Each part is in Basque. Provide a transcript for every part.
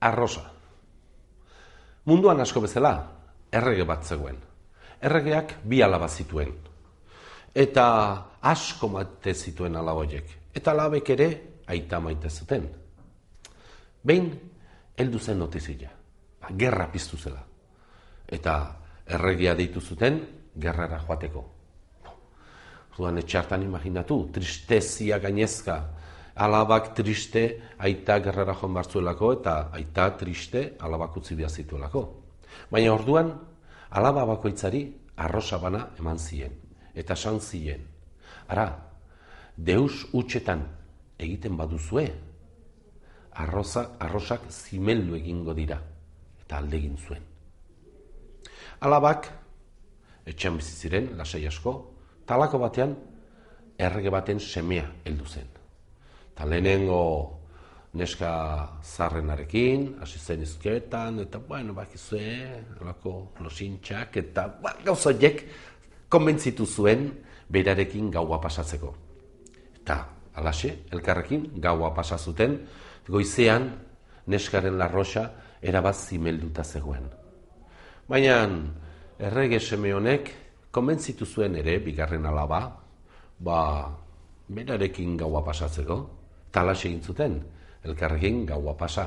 arrosa. Munduan asko bezala, errege bat zegoen. Erregeak bi alaba zituen. Eta asko mate zituen alaboiek. Eta alabek ere aita maite zuten. Behin, heldu zen notizia. Ba, gerra piztu zela. Eta erregia deitu zuten, gerrara joateko. Zuan etxartan imaginatu, tristezia gainezka, alabak triste aita gerrara joan bartzuelako eta aita triste alabak utzi zituelako. Baina orduan, alaba bakoitzari arrosa bana eman zien, eta san zien. Ara, deus utxetan egiten baduzue, arroza, arrosak zimeldu egingo dira, eta aldegin zuen. Alabak, etxean biziziren, lasai asko, talako batean, errege baten semea heldu zen. Ta lehenengo neska zarrenarekin, hasi zen izketan, eta bueno, bakizue, alako losintxak, eta ba, gauzoiek konbentzitu zuen berarekin gaua pasatzeko. Eta alaxe, elkarrekin gaua pasazuten, goizean neskaren larroxa erabaz zimelduta zegoen. Baina errege seme honek konbentzitu zuen ere bigarren alaba, ba berarekin gaua pasatzeko, talaxe egin zuten, elkarrekin gaua pasa.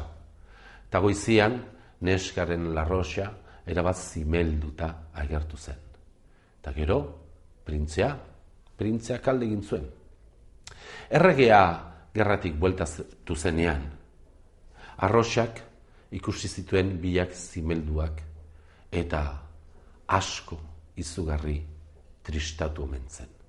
Eta goizian neskaren larroxa erabaz zimelduta agertu zen. Eta gero, printzea, printzea kalde egin zuen. Erregea gerratik bueltatu zenean, arroxak ikusi zituen biak zimelduak eta asko izugarri tristatu omen zen.